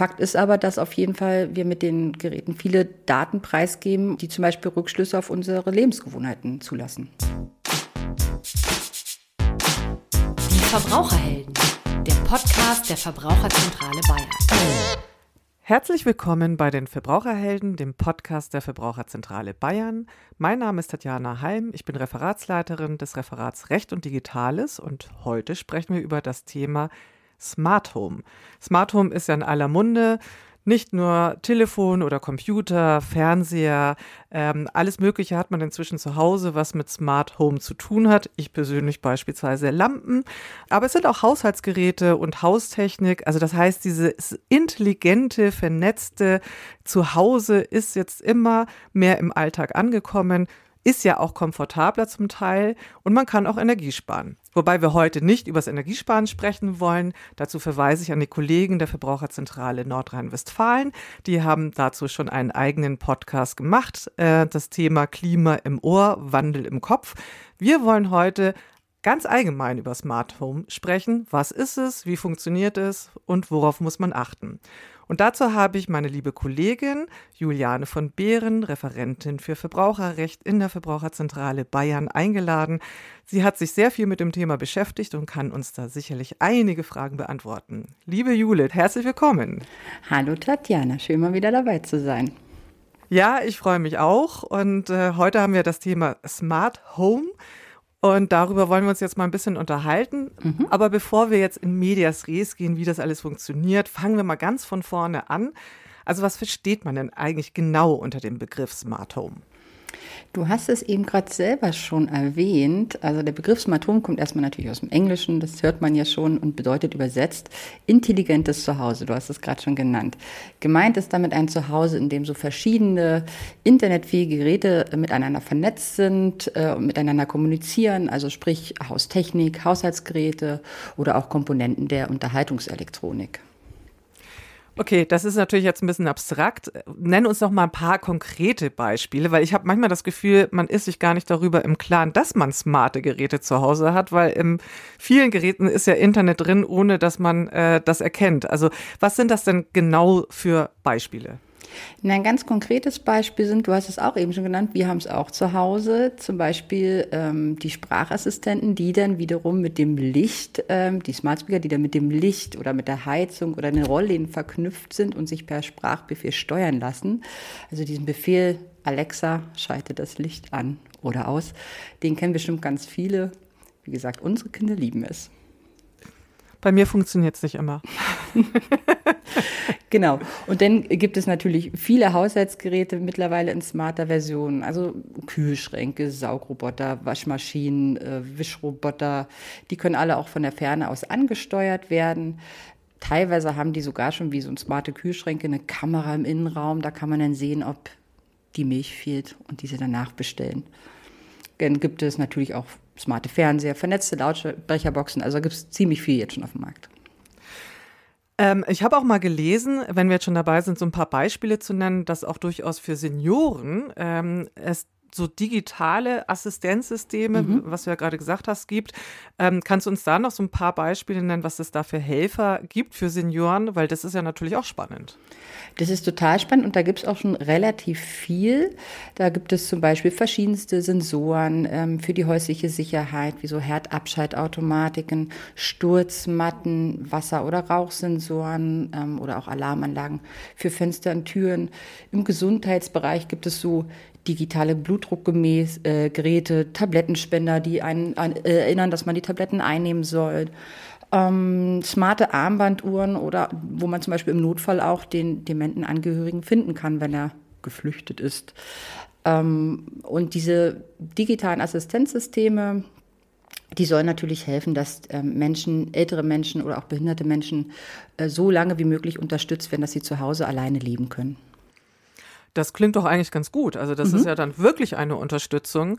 Fakt ist aber, dass auf jeden Fall wir mit den Geräten viele Daten preisgeben, die zum Beispiel Rückschlüsse auf unsere Lebensgewohnheiten zulassen. Die Verbraucherhelden, der Podcast der Verbraucherzentrale Bayern. Herzlich willkommen bei den Verbraucherhelden, dem Podcast der Verbraucherzentrale Bayern. Mein Name ist Tatjana Halm, ich bin Referatsleiterin des Referats Recht und Digitales und heute sprechen wir über das Thema Smart Home. Smart Home ist ja in aller Munde nicht nur Telefon oder Computer, Fernseher, ähm, alles Mögliche hat man inzwischen zu Hause, was mit Smart Home zu tun hat. Ich persönlich beispielsweise Lampen, aber es sind auch Haushaltsgeräte und Haustechnik. Also das heißt, dieses intelligente, vernetzte Zuhause ist jetzt immer mehr im Alltag angekommen ist ja auch komfortabler zum Teil und man kann auch Energie sparen. Wobei wir heute nicht über das Energiesparen sprechen wollen. Dazu verweise ich an die Kollegen der Verbraucherzentrale Nordrhein-Westfalen. Die haben dazu schon einen eigenen Podcast gemacht. Äh, das Thema Klima im Ohr, Wandel im Kopf. Wir wollen heute ganz allgemein über Smart Home sprechen. Was ist es? Wie funktioniert es? Und worauf muss man achten? Und dazu habe ich meine liebe Kollegin Juliane von Behren, Referentin für Verbraucherrecht in der Verbraucherzentrale Bayern, eingeladen. Sie hat sich sehr viel mit dem Thema beschäftigt und kann uns da sicherlich einige Fragen beantworten. Liebe Judith, herzlich willkommen. Hallo Tatjana, schön mal wieder dabei zu sein. Ja, ich freue mich auch. Und äh, heute haben wir das Thema Smart Home. Und darüber wollen wir uns jetzt mal ein bisschen unterhalten. Mhm. Aber bevor wir jetzt in Medias Res gehen, wie das alles funktioniert, fangen wir mal ganz von vorne an. Also was versteht man denn eigentlich genau unter dem Begriff Smart Home? Du hast es eben gerade selber schon erwähnt. Also der Begriff Smart Home kommt erstmal natürlich aus dem Englischen, das hört man ja schon und bedeutet übersetzt intelligentes Zuhause. Du hast es gerade schon genannt. Gemeint ist damit ein Zuhause, in dem so verschiedene internetfähige Geräte miteinander vernetzt sind äh, und miteinander kommunizieren, also sprich Haustechnik, Haushaltsgeräte oder auch Komponenten der Unterhaltungselektronik. Okay, das ist natürlich jetzt ein bisschen abstrakt. Nenn uns noch mal ein paar konkrete Beispiele, weil ich habe manchmal das Gefühl, man ist sich gar nicht darüber im Klaren, dass man smarte Geräte zu Hause hat, weil in vielen Geräten ist ja Internet drin, ohne dass man äh, das erkennt. Also was sind das denn genau für Beispiele? Ein ganz konkretes Beispiel sind, du hast es auch eben schon genannt, wir haben es auch zu Hause, zum Beispiel ähm, die Sprachassistenten, die dann wiederum mit dem Licht, ähm, die Smart Speaker, die dann mit dem Licht oder mit der Heizung oder den Rollläden verknüpft sind und sich per Sprachbefehl steuern lassen. Also diesen Befehl Alexa, schalte das Licht an oder aus, den kennen bestimmt ganz viele. Wie gesagt, unsere Kinder lieben es. Bei mir funktioniert es nicht immer. genau. Und dann gibt es natürlich viele Haushaltsgeräte mittlerweile in smarter Version. Also Kühlschränke, Saugroboter, Waschmaschinen, äh, Wischroboter. Die können alle auch von der Ferne aus angesteuert werden. Teilweise haben die sogar schon wie so ein smarte Kühlschränke eine Kamera im Innenraum. Da kann man dann sehen, ob die Milch fehlt und diese danach bestellen. Dann gibt es natürlich auch smarte Fernseher, vernetzte Lautsprecherboxen. Also gibt es ziemlich viel jetzt schon auf dem Markt. Ähm, ich habe auch mal gelesen, wenn wir jetzt schon dabei sind, so ein paar Beispiele zu nennen, dass auch durchaus für Senioren ähm, es so digitale Assistenzsysteme, mhm. was du ja gerade gesagt hast, gibt. Ähm, kannst du uns da noch so ein paar Beispiele nennen, was es da für Helfer gibt für Senioren? Weil das ist ja natürlich auch spannend. Das ist total spannend und da gibt es auch schon relativ viel. Da gibt es zum Beispiel verschiedenste Sensoren ähm, für die häusliche Sicherheit, wie so Herdabschaltautomatiken, Sturzmatten, Wasser- oder Rauchsensoren ähm, oder auch Alarmanlagen für Fenster und Türen. Im Gesundheitsbereich gibt es so digitale Blutdruckgeräte, äh, Tablettenspender, die einen an, äh, erinnern, dass man die Tabletten einnehmen soll. Ähm, smarte Armbanduhren oder wo man zum Beispiel im Notfall auch den dementen Angehörigen finden kann, wenn er geflüchtet ist. Ähm, und diese digitalen Assistenzsysteme, die sollen natürlich helfen, dass ähm, Menschen, ältere Menschen oder auch behinderte Menschen äh, so lange wie möglich unterstützt werden, dass sie zu Hause alleine leben können. Das klingt doch eigentlich ganz gut. Also das mhm. ist ja dann wirklich eine Unterstützung.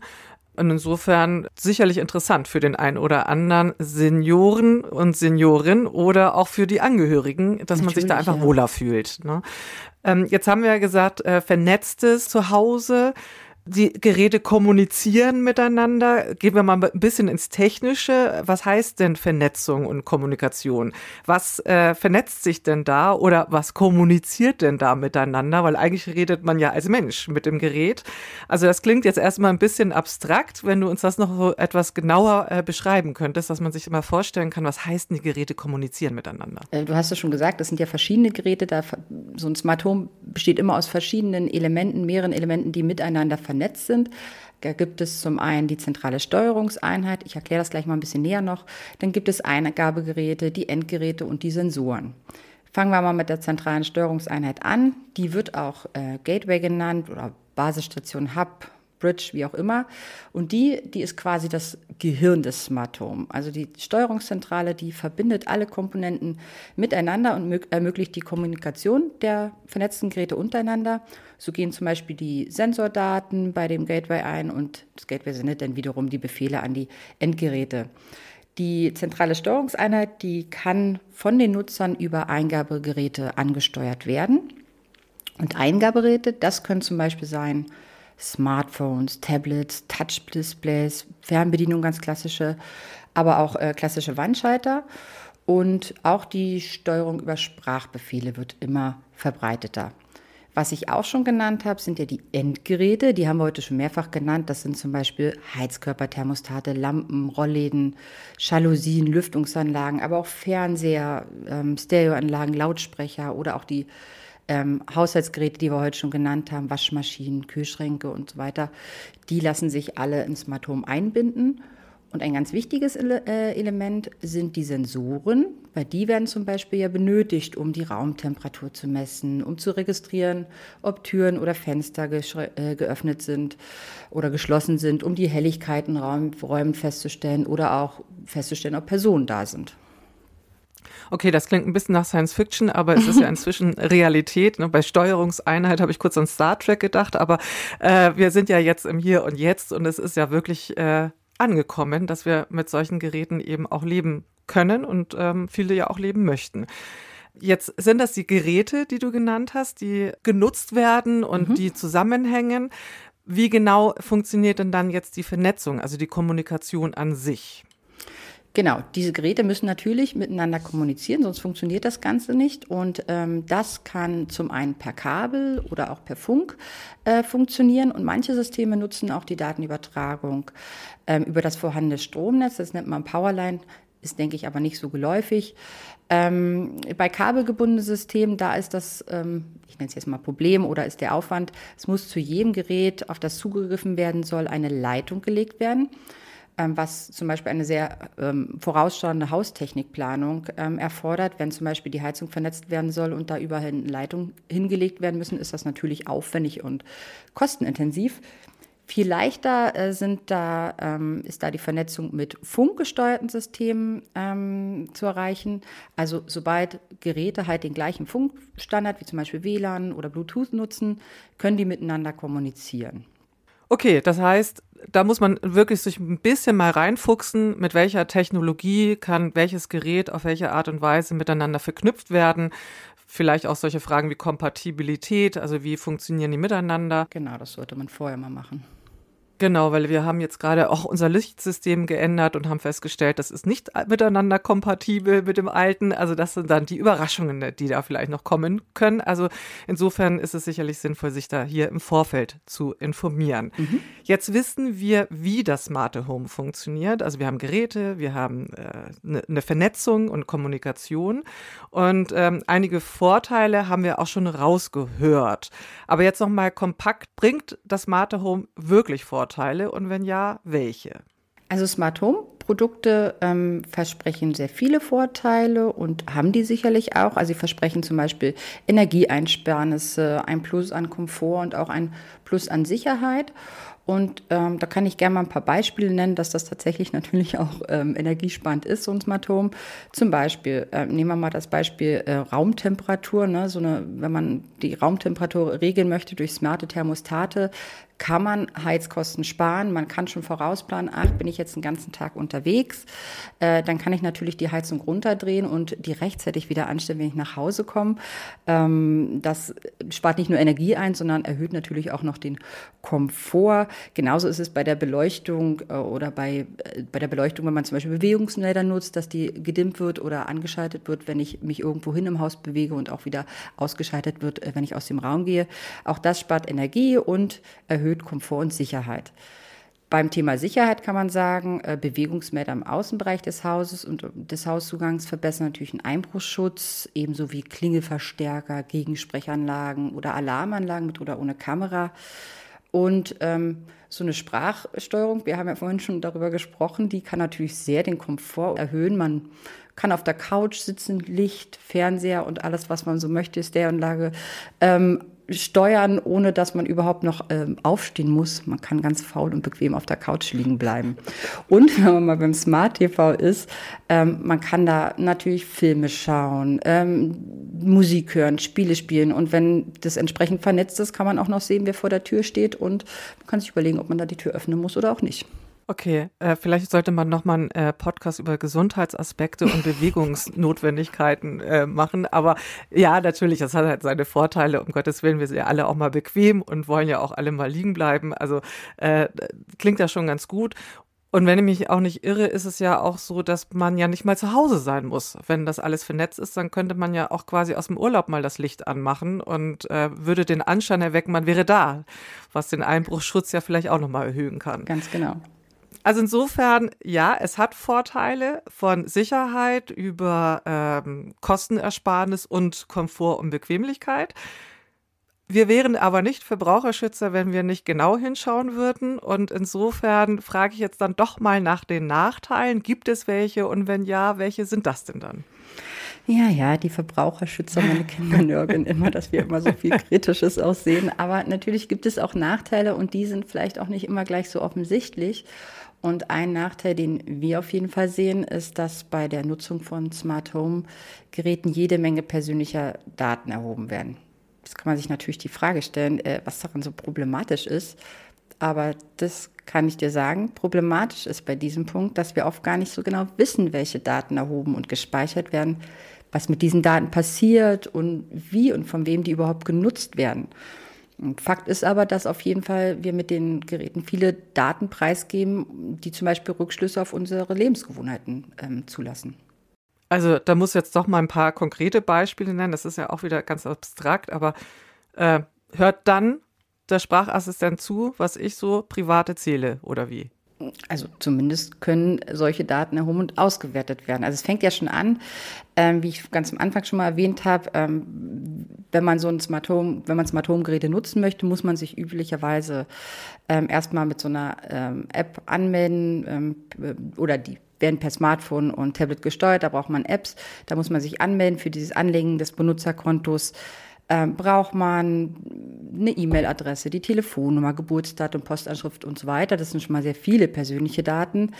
Und insofern sicherlich interessant für den einen oder anderen Senioren und Seniorin oder auch für die Angehörigen, dass Natürlich, man sich da einfach ja. wohler fühlt. Ne? Ähm, jetzt haben wir ja gesagt, äh, vernetztes Zuhause. Die Geräte kommunizieren miteinander. Gehen wir mal ein bisschen ins Technische. Was heißt denn Vernetzung und Kommunikation? Was äh, vernetzt sich denn da oder was kommuniziert denn da miteinander? Weil eigentlich redet man ja als Mensch mit dem Gerät. Also das klingt jetzt erstmal ein bisschen abstrakt, wenn du uns das noch so etwas genauer äh, beschreiben könntest, dass man sich immer vorstellen kann, was heißt denn die Geräte kommunizieren miteinander? Äh, du hast es schon gesagt, das sind ja verschiedene Geräte. Da, so ein Smart Home besteht immer aus verschiedenen Elementen, mehreren Elementen, die miteinander vernetzt vernetzt sind. Da gibt es zum einen die zentrale Steuerungseinheit, ich erkläre das gleich mal ein bisschen näher noch. Dann gibt es Eingabegeräte, die Endgeräte und die Sensoren. Fangen wir mal mit der zentralen Steuerungseinheit an. Die wird auch äh, Gateway genannt oder Basisstation Hub, Bridge, wie auch immer. Und die, die ist quasi das Gehirn des Smart Home. Also die Steuerungszentrale, die verbindet alle Komponenten miteinander und ermöglicht die Kommunikation der vernetzten Geräte untereinander. So gehen zum Beispiel die Sensordaten bei dem Gateway ein und das Gateway sendet dann wiederum die Befehle an die Endgeräte. Die zentrale Steuerungseinheit, die kann von den Nutzern über Eingabegeräte angesteuert werden. Und Eingabegeräte, das können zum Beispiel sein Smartphones, Tablets, Touch-Displays, Fernbedienung ganz klassische, aber auch äh, klassische Wandschalter. Und auch die Steuerung über Sprachbefehle wird immer verbreiteter. Was ich auch schon genannt habe, sind ja die Endgeräte. Die haben wir heute schon mehrfach genannt. Das sind zum Beispiel Heizkörper, Thermostate, Lampen, Rollläden, Jalousien, Lüftungsanlagen, aber auch Fernseher, ähm, Stereoanlagen, Lautsprecher oder auch die ähm, Haushaltsgeräte, die wir heute schon genannt haben, Waschmaschinen, Kühlschränke und so weiter, die lassen sich alle ins Smart Home einbinden. Und ein ganz wichtiges äh, Element sind die Sensoren, weil die werden zum Beispiel ja benötigt, um die Raumtemperatur zu messen, um zu registrieren, ob Türen oder Fenster äh, geöffnet sind oder geschlossen sind, um die Helligkeit in Räumen festzustellen oder auch festzustellen, ob Personen da sind. Okay, das klingt ein bisschen nach Science Fiction, aber es ist ja inzwischen Realität. Ne? Bei Steuerungseinheit habe ich kurz an Star Trek gedacht, aber äh, wir sind ja jetzt im Hier und Jetzt und es ist ja wirklich äh, angekommen, dass wir mit solchen Geräten eben auch leben können und ähm, viele ja auch leben möchten. Jetzt sind das die Geräte, die du genannt hast, die genutzt werden und mhm. die zusammenhängen. Wie genau funktioniert denn dann jetzt die Vernetzung, also die Kommunikation an sich? Genau, diese Geräte müssen natürlich miteinander kommunizieren, sonst funktioniert das Ganze nicht. Und ähm, das kann zum einen per Kabel oder auch per Funk äh, funktionieren. Und manche Systeme nutzen auch die Datenübertragung ähm, über das vorhandene Stromnetz. Das nennt man Powerline, ist, denke ich, aber nicht so geläufig. Ähm, bei kabelgebundenen Systemen, da ist das, ähm, ich nenne es jetzt mal Problem oder ist der Aufwand, es muss zu jedem Gerät, auf das zugegriffen werden soll, eine Leitung gelegt werden. Ähm, was zum Beispiel eine sehr ähm, vorausschauende Haustechnikplanung ähm, erfordert. Wenn zum Beispiel die Heizung vernetzt werden soll und da überall Leitungen hingelegt werden müssen, ist das natürlich aufwendig und kostenintensiv. Viel leichter äh, sind da, ähm, ist da die Vernetzung mit funkgesteuerten Systemen ähm, zu erreichen. Also sobald Geräte halt den gleichen Funkstandard wie zum Beispiel WLAN oder Bluetooth nutzen, können die miteinander kommunizieren. Okay, das heißt, da muss man wirklich sich ein bisschen mal reinfuchsen, mit welcher Technologie kann welches Gerät auf welche Art und Weise miteinander verknüpft werden. Vielleicht auch solche Fragen wie Kompatibilität, also wie funktionieren die miteinander. Genau, das sollte man vorher mal machen. Genau, weil wir haben jetzt gerade auch unser Lichtsystem geändert und haben festgestellt, das ist nicht miteinander kompatibel mit dem alten. Also das sind dann die Überraschungen, die da vielleicht noch kommen können. Also insofern ist es sicherlich sinnvoll, sich da hier im Vorfeld zu informieren. Mhm. Jetzt wissen wir, wie das smarte Home funktioniert. Also wir haben Geräte, wir haben äh, ne, eine Vernetzung und Kommunikation und ähm, einige Vorteile haben wir auch schon rausgehört. Aber jetzt noch mal kompakt, bringt das smarte Home wirklich Vorteile? Vorteile und wenn ja, welche? Also Smart Home Produkte ähm, versprechen sehr viele Vorteile und haben die sicherlich auch. Also sie versprechen zum Beispiel Energieeinsparnisse, ein Plus an Komfort und auch ein Plus an Sicherheit. Und ähm, da kann ich gerne mal ein paar Beispiele nennen, dass das tatsächlich natürlich auch ähm, energiesparend ist, so ein Smart Home. Zum Beispiel, äh, nehmen wir mal das Beispiel äh, Raumtemperatur. Ne? So eine, wenn man die Raumtemperatur regeln möchte durch smarte Thermostate, kann man Heizkosten sparen. Man kann schon vorausplanen, ach, bin ich jetzt den ganzen Tag unterwegs, äh, dann kann ich natürlich die Heizung runterdrehen und die rechtzeitig wieder anstellen, wenn ich nach Hause komme. Ähm, das spart nicht nur Energie ein, sondern erhöht natürlich auch noch den Komfort. Genauso ist es bei der Beleuchtung äh, oder bei, äh, bei der Beleuchtung, wenn man zum Beispiel Bewegungsmelder nutzt, dass die gedimmt wird oder angeschaltet wird, wenn ich mich irgendwo hin im Haus bewege und auch wieder ausgeschaltet wird, äh, wenn ich aus dem Raum gehe. Auch das spart Energie und erhöht erhöht Komfort und Sicherheit. Beim Thema Sicherheit kann man sagen, äh, Bewegungsmelder im Außenbereich des Hauses und des Hauszugangs verbessern natürlich den Einbruchsschutz, ebenso wie Klingelverstärker, Gegensprechanlagen oder Alarmanlagen mit oder ohne Kamera. Und ähm, so eine Sprachsteuerung, wir haben ja vorhin schon darüber gesprochen, die kann natürlich sehr den Komfort erhöhen. Man kann auf der Couch sitzen, Licht, Fernseher und alles, was man so möchte, ist der Anlage. Ähm, steuern, ohne dass man überhaupt noch ähm, aufstehen muss. Man kann ganz faul und bequem auf der Couch liegen bleiben. Und wenn man mal beim Smart TV ist, ähm, man kann da natürlich Filme schauen, ähm, Musik hören, Spiele spielen. Und wenn das entsprechend vernetzt ist, kann man auch noch sehen, wer vor der Tür steht und man kann sich überlegen, ob man da die Tür öffnen muss oder auch nicht. Okay, äh, vielleicht sollte man nochmal einen äh, Podcast über Gesundheitsaspekte und Bewegungsnotwendigkeiten äh, machen. Aber ja, natürlich, das hat halt seine Vorteile. Um Gottes Willen, wir sind ja alle auch mal bequem und wollen ja auch alle mal liegen bleiben. Also äh, klingt ja schon ganz gut. Und wenn ich mich auch nicht irre, ist es ja auch so, dass man ja nicht mal zu Hause sein muss. Wenn das alles vernetzt ist, dann könnte man ja auch quasi aus dem Urlaub mal das Licht anmachen und äh, würde den Anschein erwecken, man wäre da, was den Einbruchschutz ja vielleicht auch nochmal erhöhen kann. Ganz genau. Also insofern, ja, es hat Vorteile von Sicherheit über ähm, Kostenersparnis und Komfort und Bequemlichkeit. Wir wären aber nicht Verbraucherschützer, wenn wir nicht genau hinschauen würden. Und insofern frage ich jetzt dann doch mal nach den Nachteilen. Gibt es welche? Und wenn ja, welche sind das denn dann? Ja, ja, die Verbraucherschützer, meine Kinder nörgeln immer, dass wir immer so viel Kritisches aussehen. Aber natürlich gibt es auch Nachteile und die sind vielleicht auch nicht immer gleich so offensichtlich. Und ein Nachteil, den wir auf jeden Fall sehen, ist, dass bei der Nutzung von Smart Home Geräten jede Menge persönlicher Daten erhoben werden. Jetzt kann man sich natürlich die Frage stellen, äh, was daran so problematisch ist. Aber das kann ich dir sagen. Problematisch ist bei diesem Punkt, dass wir oft gar nicht so genau wissen, welche Daten erhoben und gespeichert werden, was mit diesen Daten passiert und wie und von wem die überhaupt genutzt werden. Fakt ist aber, dass auf jeden Fall wir mit den Geräten viele Daten preisgeben, die zum Beispiel Rückschlüsse auf unsere Lebensgewohnheiten ähm, zulassen. Also da muss jetzt doch mal ein paar konkrete Beispiele nennen. Das ist ja auch wieder ganz abstrakt, aber äh, hört dann der Sprachassistent zu, was ich so private zähle oder wie? Also zumindest können solche Daten erhoben und ausgewertet werden. Also es fängt ja schon an, ähm, wie ich ganz am Anfang schon mal erwähnt habe, ähm, wenn man so ein Smart Home, wenn man Smart Home Geräte nutzen möchte, muss man sich üblicherweise ähm, erstmal mit so einer ähm, App anmelden ähm, oder die werden per Smartphone und Tablet gesteuert, da braucht man Apps, da muss man sich anmelden für dieses Anlegen des Benutzerkontos ähm, braucht man eine E-Mail-Adresse, die Telefonnummer, Geburtsdatum, Postanschrift und so weiter. Das sind schon mal sehr viele persönliche Daten,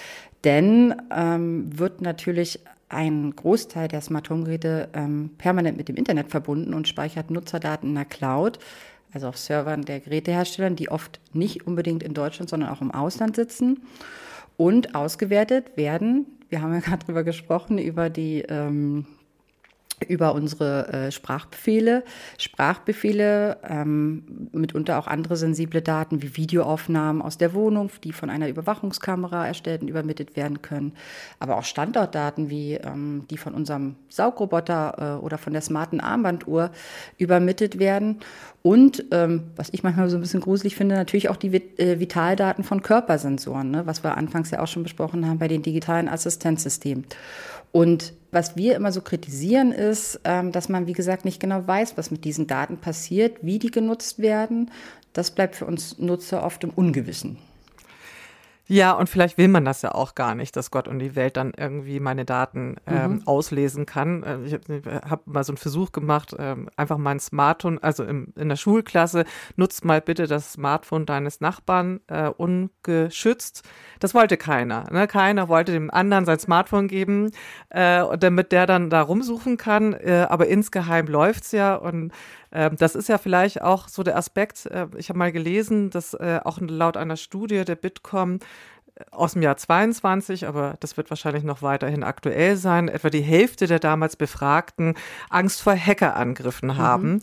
denn ähm, wird natürlich ein Großteil der Smart Home Geräte ähm, permanent mit dem Internet verbunden und speichert Nutzerdaten in der Cloud, also auf Servern der Gerätehersteller, die oft nicht unbedingt in Deutschland, sondern auch im Ausland sitzen. Und ausgewertet werden, wir haben ja gerade drüber gesprochen, über die ähm, über unsere äh, Sprachbefehle. Sprachbefehle, ähm, mitunter auch andere sensible Daten wie Videoaufnahmen aus der Wohnung, die von einer Überwachungskamera erstellt und übermittelt werden können. Aber auch Standortdaten wie ähm, die von unserem Saugroboter äh, oder von der smarten Armbanduhr übermittelt werden. Und ähm, was ich manchmal so ein bisschen gruselig finde, natürlich auch die äh, Vitaldaten von Körpersensoren, ne, was wir anfangs ja auch schon besprochen haben bei den digitalen Assistenzsystemen. Und was wir immer so kritisieren, ist, ähm, dass man, wie gesagt, nicht genau weiß, was mit diesen Daten passiert, wie die genutzt werden. Das bleibt für uns Nutzer oft im Ungewissen. Ja, und vielleicht will man das ja auch gar nicht, dass Gott und die Welt dann irgendwie meine Daten ähm, mhm. auslesen kann. Äh, ich habe hab mal so einen Versuch gemacht, ähm, einfach mein Smartphone, also im, in der Schulklasse, nutzt mal bitte das Smartphone deines Nachbarn äh, ungeschützt. Das wollte keiner. Ne? Keiner wollte dem anderen sein Smartphone geben, äh, damit der dann da rumsuchen kann. Äh, aber insgeheim läuft's ja und ähm, das ist ja vielleicht auch so der Aspekt, äh, ich habe mal gelesen, dass äh, auch laut einer Studie der Bitkom äh, aus dem Jahr 22, aber das wird wahrscheinlich noch weiterhin aktuell sein, etwa die Hälfte der damals Befragten Angst vor Hackerangriffen mhm. haben.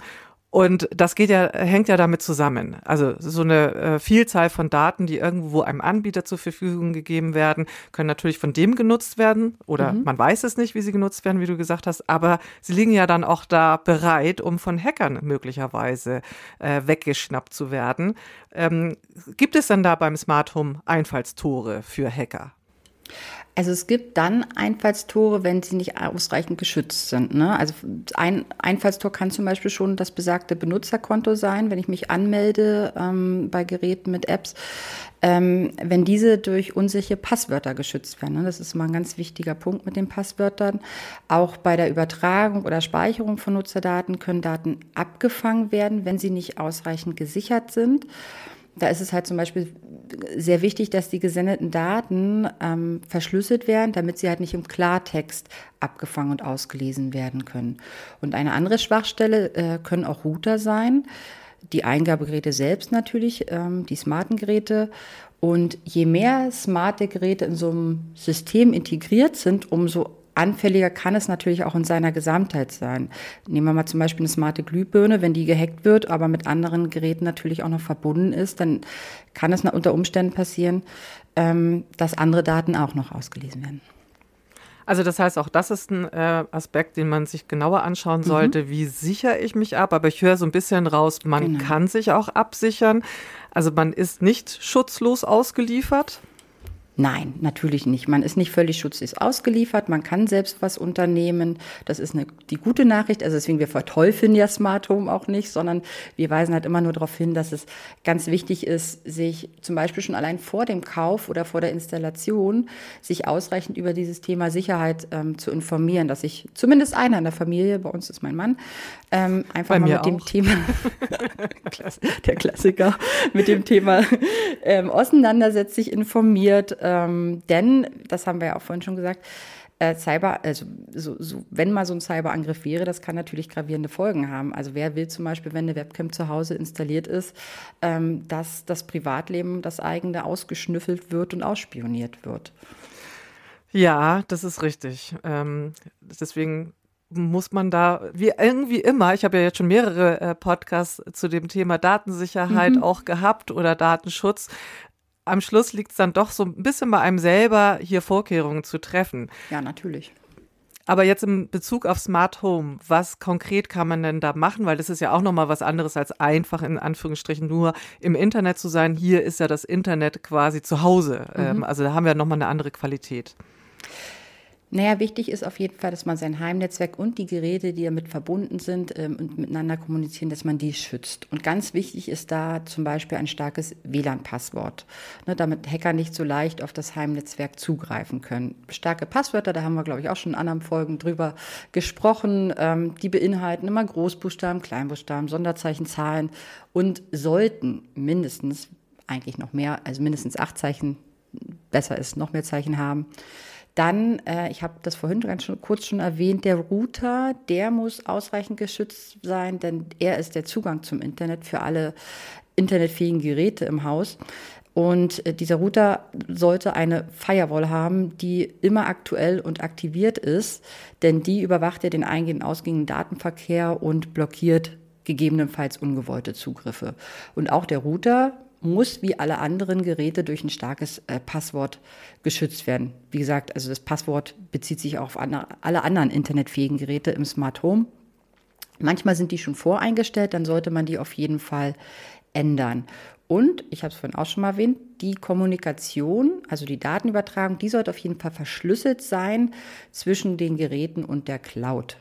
Und das geht ja, hängt ja damit zusammen. Also so eine äh, Vielzahl von Daten, die irgendwo einem Anbieter zur Verfügung gegeben werden, können natürlich von dem genutzt werden oder mhm. man weiß es nicht, wie sie genutzt werden, wie du gesagt hast, aber sie liegen ja dann auch da bereit, um von Hackern möglicherweise äh, weggeschnappt zu werden. Ähm, gibt es denn da beim Smart Home Einfallstore für Hacker? Also es gibt dann Einfallstore, wenn sie nicht ausreichend geschützt sind. Ne? Also ein Einfallstor kann zum Beispiel schon das besagte Benutzerkonto sein, wenn ich mich anmelde ähm, bei Geräten mit Apps, ähm, wenn diese durch unsichere Passwörter geschützt werden. Ne? Das ist mal ein ganz wichtiger Punkt mit den Passwörtern. Auch bei der Übertragung oder Speicherung von Nutzerdaten können Daten abgefangen werden, wenn sie nicht ausreichend gesichert sind. Da ist es halt zum Beispiel sehr wichtig, dass die gesendeten Daten ähm, verschlüsselt werden, damit sie halt nicht im Klartext abgefangen und ausgelesen werden können. Und eine andere Schwachstelle äh, können auch Router sein, die Eingabegeräte selbst natürlich, ähm, die smarten Geräte. Und je mehr smarte Geräte in so einem System integriert sind, umso anfälliger kann es natürlich auch in seiner Gesamtheit sein. Nehmen wir mal zum Beispiel eine smarte Glühbirne, wenn die gehackt wird, aber mit anderen Geräten natürlich auch noch verbunden ist, dann kann es unter Umständen passieren, ähm, dass andere Daten auch noch ausgelesen werden. Also das heißt, auch das ist ein äh, Aspekt, den man sich genauer anschauen sollte. Mhm. Wie sichere ich mich ab? Aber ich höre so ein bisschen raus, man genau. kann sich auch absichern. Also man ist nicht schutzlos ausgeliefert. Nein, natürlich nicht. Man ist nicht völlig schutzlos ausgeliefert. Man kann selbst was unternehmen. Das ist eine, die gute Nachricht. Also deswegen, wir verteufeln ja Smart Home auch nicht, sondern wir weisen halt immer nur darauf hin, dass es ganz wichtig ist, sich zum Beispiel schon allein vor dem Kauf oder vor der Installation sich ausreichend über dieses Thema Sicherheit ähm, zu informieren, dass sich zumindest einer in der Familie, bei uns ist mein Mann, ähm, einfach bei mal mit auch. dem Thema, der Klassiker, mit dem Thema ähm, auseinandersetzt, sich informiert, ähm, denn, das haben wir ja auch vorhin schon gesagt, äh, Cyber, also so, so, wenn mal so ein Cyberangriff wäre, das kann natürlich gravierende Folgen haben. Also wer will zum Beispiel, wenn eine Webcam zu Hause installiert ist, ähm, dass das Privatleben, das eigene ausgeschnüffelt wird und ausspioniert wird. Ja, das ist richtig. Ähm, deswegen muss man da, wie irgendwie immer, ich habe ja jetzt schon mehrere äh, Podcasts zu dem Thema Datensicherheit mhm. auch gehabt oder Datenschutz, am Schluss liegt es dann doch so ein bisschen bei einem selber, hier Vorkehrungen zu treffen. Ja, natürlich. Aber jetzt im Bezug auf Smart Home, was konkret kann man denn da machen? Weil das ist ja auch nochmal was anderes als einfach in Anführungsstrichen nur im Internet zu sein. Hier ist ja das Internet quasi zu Hause. Mhm. Ähm, also da haben wir nochmal eine andere Qualität. Naja, wichtig ist auf jeden Fall, dass man sein Heimnetzwerk und die Geräte, die damit verbunden sind ähm, und miteinander kommunizieren, dass man die schützt. Und ganz wichtig ist da zum Beispiel ein starkes WLAN-Passwort, ne, damit Hacker nicht so leicht auf das Heimnetzwerk zugreifen können. Starke Passwörter, da haben wir, glaube ich, auch schon in anderen Folgen drüber gesprochen, ähm, die beinhalten immer Großbuchstaben, Kleinbuchstaben, Sonderzeichen, Zahlen und sollten mindestens, eigentlich noch mehr, also mindestens acht Zeichen, besser ist, noch mehr Zeichen haben. Dann, äh, ich habe das vorhin ganz schon, kurz schon erwähnt, der Router, der muss ausreichend geschützt sein, denn er ist der Zugang zum Internet für alle internetfähigen Geräte im Haus. Und äh, dieser Router sollte eine Firewall haben, die immer aktuell und aktiviert ist, denn die überwacht ja den eingehenden, ausgehenden Datenverkehr und blockiert gegebenenfalls ungewollte Zugriffe. Und auch der Router muss wie alle anderen Geräte durch ein starkes äh, Passwort geschützt werden. Wie gesagt, also das Passwort bezieht sich auch auf andere, alle anderen internetfähigen Geräte im Smart Home. Manchmal sind die schon voreingestellt, dann sollte man die auf jeden Fall ändern. Und, ich habe es vorhin auch schon mal erwähnt, die Kommunikation, also die Datenübertragung, die sollte auf jeden Fall verschlüsselt sein zwischen den Geräten und der Cloud.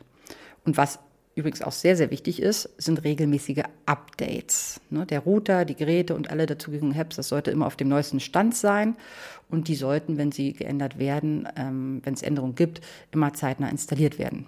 Und was übrigens auch sehr, sehr wichtig ist, sind regelmäßige Updates. Ne, der Router, die Geräte und alle dazugehörigen Apps, das sollte immer auf dem neuesten Stand sein. Und die sollten, wenn sie geändert werden, ähm, wenn es Änderungen gibt, immer zeitnah installiert werden.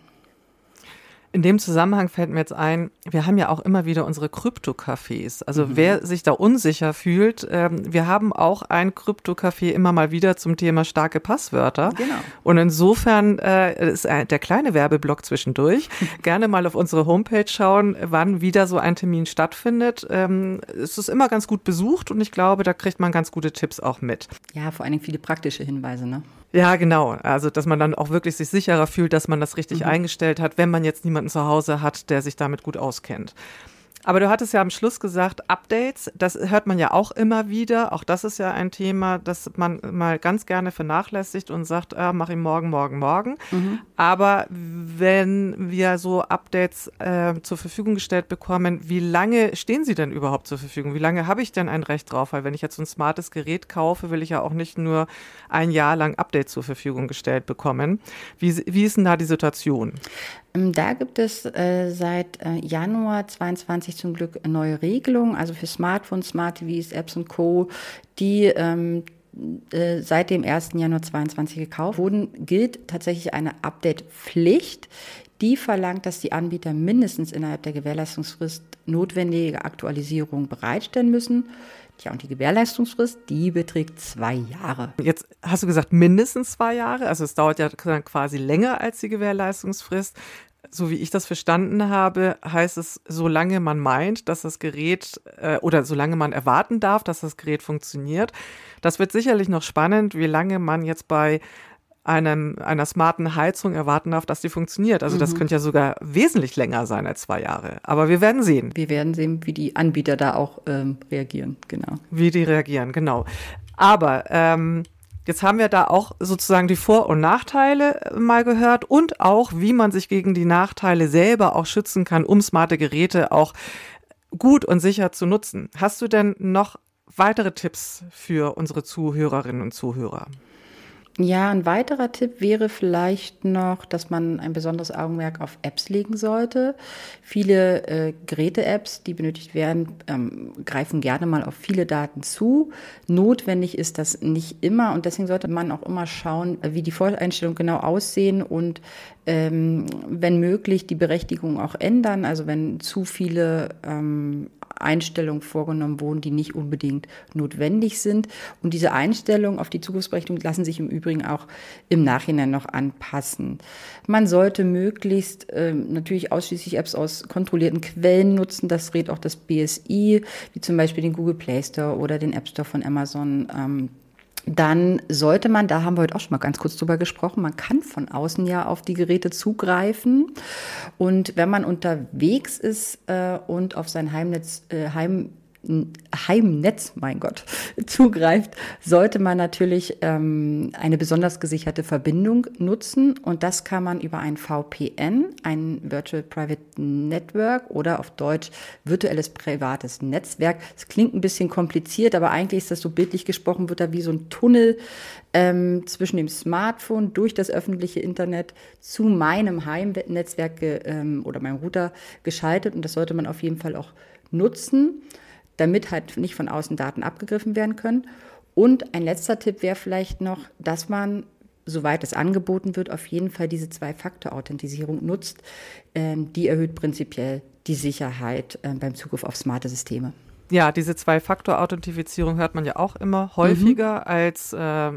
In dem Zusammenhang fällt mir jetzt ein, wir haben ja auch immer wieder unsere Krypto-Cafés. Also mhm. wer sich da unsicher fühlt, ähm, wir haben auch ein Krypto-Café immer mal wieder zum Thema starke Passwörter. Genau. Und insofern äh, ist der kleine Werbeblock zwischendurch. Gerne mal auf unsere Homepage schauen, wann wieder so ein Termin stattfindet. Ähm, es ist immer ganz gut besucht und ich glaube, da kriegt man ganz gute Tipps auch mit. Ja, vor allen Dingen viele praktische Hinweise, ne? Ja, genau. Also, dass man dann auch wirklich sich sicherer fühlt, dass man das richtig mhm. eingestellt hat, wenn man jetzt niemanden zu Hause hat, der sich damit gut auskennt. Aber du hattest ja am Schluss gesagt, Updates, das hört man ja auch immer wieder. Auch das ist ja ein Thema, das man mal ganz gerne vernachlässigt und sagt, ah, mach ihn morgen, morgen, morgen. Mhm. Aber wenn wir so Updates äh, zur Verfügung gestellt bekommen, wie lange stehen sie denn überhaupt zur Verfügung? Wie lange habe ich denn ein Recht drauf? Weil wenn ich jetzt so ein smartes Gerät kaufe, will ich ja auch nicht nur ein Jahr lang Updates zur Verfügung gestellt bekommen. Wie, wie ist denn da die Situation? Ähm, da gibt es äh, seit äh, Januar 22 zum Glück neue Regelungen, also für Smartphones, Smart TVs, Apps und Co., die ähm, äh, seit dem 1. Januar 22 gekauft wurden, gilt tatsächlich eine Update-Pflicht. Die verlangt, dass die Anbieter mindestens innerhalb der Gewährleistungsfrist notwendige Aktualisierungen bereitstellen müssen. Ja, und die Gewährleistungsfrist, die beträgt zwei Jahre. Jetzt hast du gesagt mindestens zwei Jahre, also es dauert ja quasi länger als die Gewährleistungsfrist. So wie ich das verstanden habe, heißt es, solange man meint, dass das Gerät äh, oder solange man erwarten darf, dass das Gerät funktioniert. Das wird sicherlich noch spannend, wie lange man jetzt bei einem, einer smarten Heizung erwarten darf, dass die funktioniert. Also das mhm. könnte ja sogar wesentlich länger sein als zwei Jahre. Aber wir werden sehen. Wir werden sehen, wie die Anbieter da auch ähm, reagieren, genau. Wie die reagieren, genau. Aber ähm, Jetzt haben wir da auch sozusagen die Vor- und Nachteile äh, mal gehört und auch, wie man sich gegen die Nachteile selber auch schützen kann, um smarte Geräte auch gut und sicher zu nutzen. Hast du denn noch weitere Tipps für unsere Zuhörerinnen und Zuhörer? Ja, ein weiterer Tipp wäre vielleicht noch, dass man ein besonderes Augenmerk auf Apps legen sollte. Viele äh, Geräte-Apps, die benötigt werden, ähm, greifen gerne mal auf viele Daten zu. Notwendig ist das nicht immer und deswegen sollte man auch immer schauen, wie die Voreinstellungen genau aussehen und ähm, wenn möglich die Berechtigung auch ändern. Also wenn zu viele ähm, Einstellungen vorgenommen wurden, die nicht unbedingt notwendig sind. Und diese Einstellungen auf die Zukunftsberechnung lassen sich im Übrigen auch im Nachhinein noch anpassen. Man sollte möglichst äh, natürlich ausschließlich Apps aus kontrollierten Quellen nutzen. Das rät auch das BSI, wie zum Beispiel den Google Play Store oder den App Store von Amazon. Ähm, dann sollte man, da haben wir heute auch schon mal ganz kurz drüber gesprochen, man kann von außen ja auf die Geräte zugreifen. Und wenn man unterwegs ist äh, und auf sein Heimnetz, äh, Heim, Heimnetz, mein Gott, zugreift, sollte man natürlich ähm, eine besonders gesicherte Verbindung nutzen. Und das kann man über ein VPN, ein Virtual Private Network oder auf Deutsch virtuelles privates Netzwerk. Es klingt ein bisschen kompliziert, aber eigentlich ist das so bildlich gesprochen, wird da wie so ein Tunnel ähm, zwischen dem Smartphone durch das öffentliche Internet zu meinem Heimnetzwerk ähm, oder meinem Router geschaltet. Und das sollte man auf jeden Fall auch nutzen damit halt nicht von außen Daten abgegriffen werden können. Und ein letzter Tipp wäre vielleicht noch, dass man, soweit es angeboten wird, auf jeden Fall diese Zwei-Faktor-Authentisierung nutzt. Ähm, die erhöht prinzipiell die Sicherheit äh, beim Zugriff auf smarte Systeme. Ja, diese Zwei-Faktor-Authentifizierung hört man ja auch immer häufiger mhm. als äh,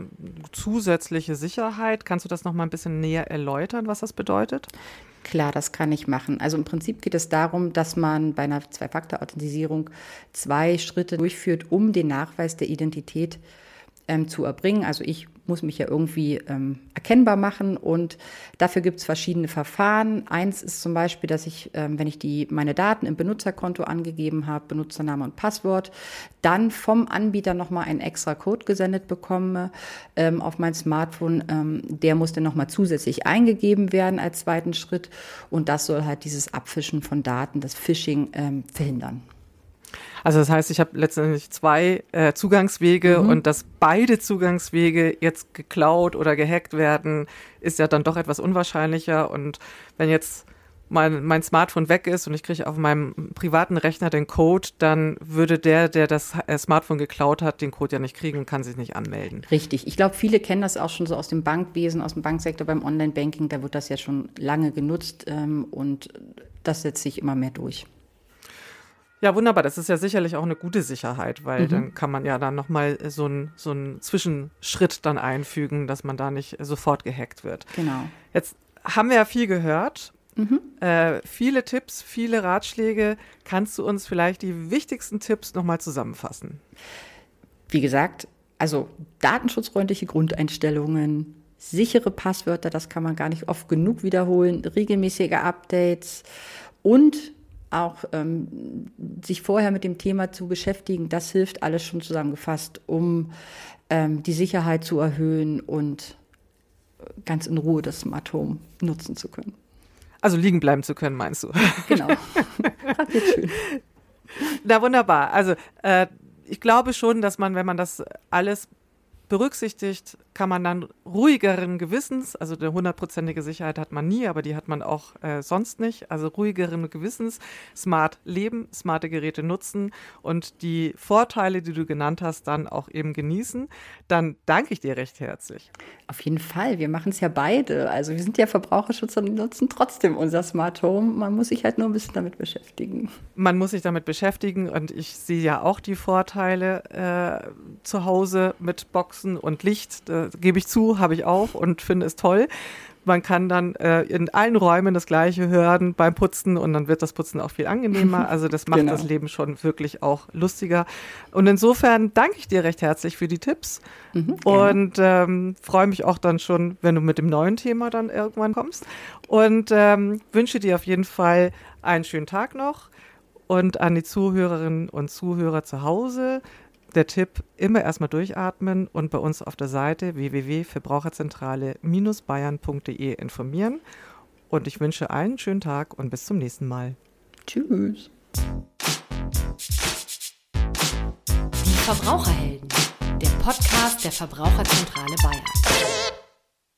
zusätzliche Sicherheit. Kannst du das noch mal ein bisschen näher erläutern, was das bedeutet? Klar, das kann ich machen. Also im Prinzip geht es darum, dass man bei einer Zwei-Faktor-Authentisierung zwei Schritte durchführt, um den Nachweis der Identität ähm, zu erbringen. Also ich muss mich ja irgendwie ähm, erkennbar machen und dafür gibt es verschiedene Verfahren. Eins ist zum Beispiel, dass ich, ähm, wenn ich die, meine Daten im Benutzerkonto angegeben habe, Benutzername und Passwort, dann vom Anbieter nochmal einen extra Code gesendet bekomme ähm, auf mein Smartphone. Ähm, der muss dann nochmal zusätzlich eingegeben werden als zweiten Schritt und das soll halt dieses Abfischen von Daten, das Phishing ähm, verhindern. Also das heißt, ich habe letztendlich zwei äh, Zugangswege mhm. und dass beide Zugangswege jetzt geklaut oder gehackt werden, ist ja dann doch etwas unwahrscheinlicher. Und wenn jetzt mein, mein Smartphone weg ist und ich kriege auf meinem privaten Rechner den Code, dann würde der, der das äh, Smartphone geklaut hat, den Code ja nicht kriegen und kann sich nicht anmelden. Richtig. Ich glaube, viele kennen das auch schon so aus dem Bankwesen, aus dem Banksektor, beim Online-Banking. Da wird das ja schon lange genutzt ähm, und das setzt sich immer mehr durch. Ja, wunderbar. Das ist ja sicherlich auch eine gute Sicherheit, weil mhm. dann kann man ja dann nochmal so einen so einen Zwischenschritt dann einfügen, dass man da nicht sofort gehackt wird. Genau. Jetzt haben wir ja viel gehört. Mhm. Äh, viele Tipps, viele Ratschläge. Kannst du uns vielleicht die wichtigsten Tipps nochmal zusammenfassen? Wie gesagt, also datenschutzfreundliche Grundeinstellungen, sichere Passwörter, das kann man gar nicht oft genug wiederholen, regelmäßige Updates und auch ähm, sich vorher mit dem Thema zu beschäftigen, das hilft alles schon zusammengefasst, um ähm, die Sicherheit zu erhöhen und ganz in Ruhe das Home nutzen zu können. Also liegen bleiben zu können, meinst du? Genau. schön. Na wunderbar. Also äh, ich glaube schon, dass man, wenn man das alles berücksichtigt, kann man dann ruhigeren Gewissens, also eine hundertprozentige Sicherheit hat man nie, aber die hat man auch äh, sonst nicht, also ruhigeren Gewissens, smart leben, smarte Geräte nutzen und die Vorteile, die du genannt hast, dann auch eben genießen, dann danke ich dir recht herzlich. Auf jeden Fall, wir machen es ja beide. Also wir sind ja Verbraucherschützer und nutzen trotzdem unser Smart Home. Man muss sich halt nur ein bisschen damit beschäftigen. Man muss sich damit beschäftigen und ich sehe ja auch die Vorteile äh, zu Hause mit Boxen und Licht. Äh, gebe ich zu, habe ich auch und finde es toll. Man kann dann äh, in allen Räumen das Gleiche hören beim Putzen und dann wird das Putzen auch viel angenehmer. Also das macht genau. das Leben schon wirklich auch lustiger. Und insofern danke ich dir recht herzlich für die Tipps mhm, und ähm, freue mich auch dann schon, wenn du mit dem neuen Thema dann irgendwann kommst. Und ähm, wünsche dir auf jeden Fall einen schönen Tag noch. Und an die Zuhörerinnen und Zuhörer zu Hause, der Tipp, immer erstmal durchatmen und bei uns auf der Seite www.verbraucherzentrale-bayern.de informieren. Und ich wünsche allen einen schönen Tag und bis zum nächsten Mal. Tschüss. Die Verbraucherhelden, der Podcast der Verbraucherzentrale Bayern.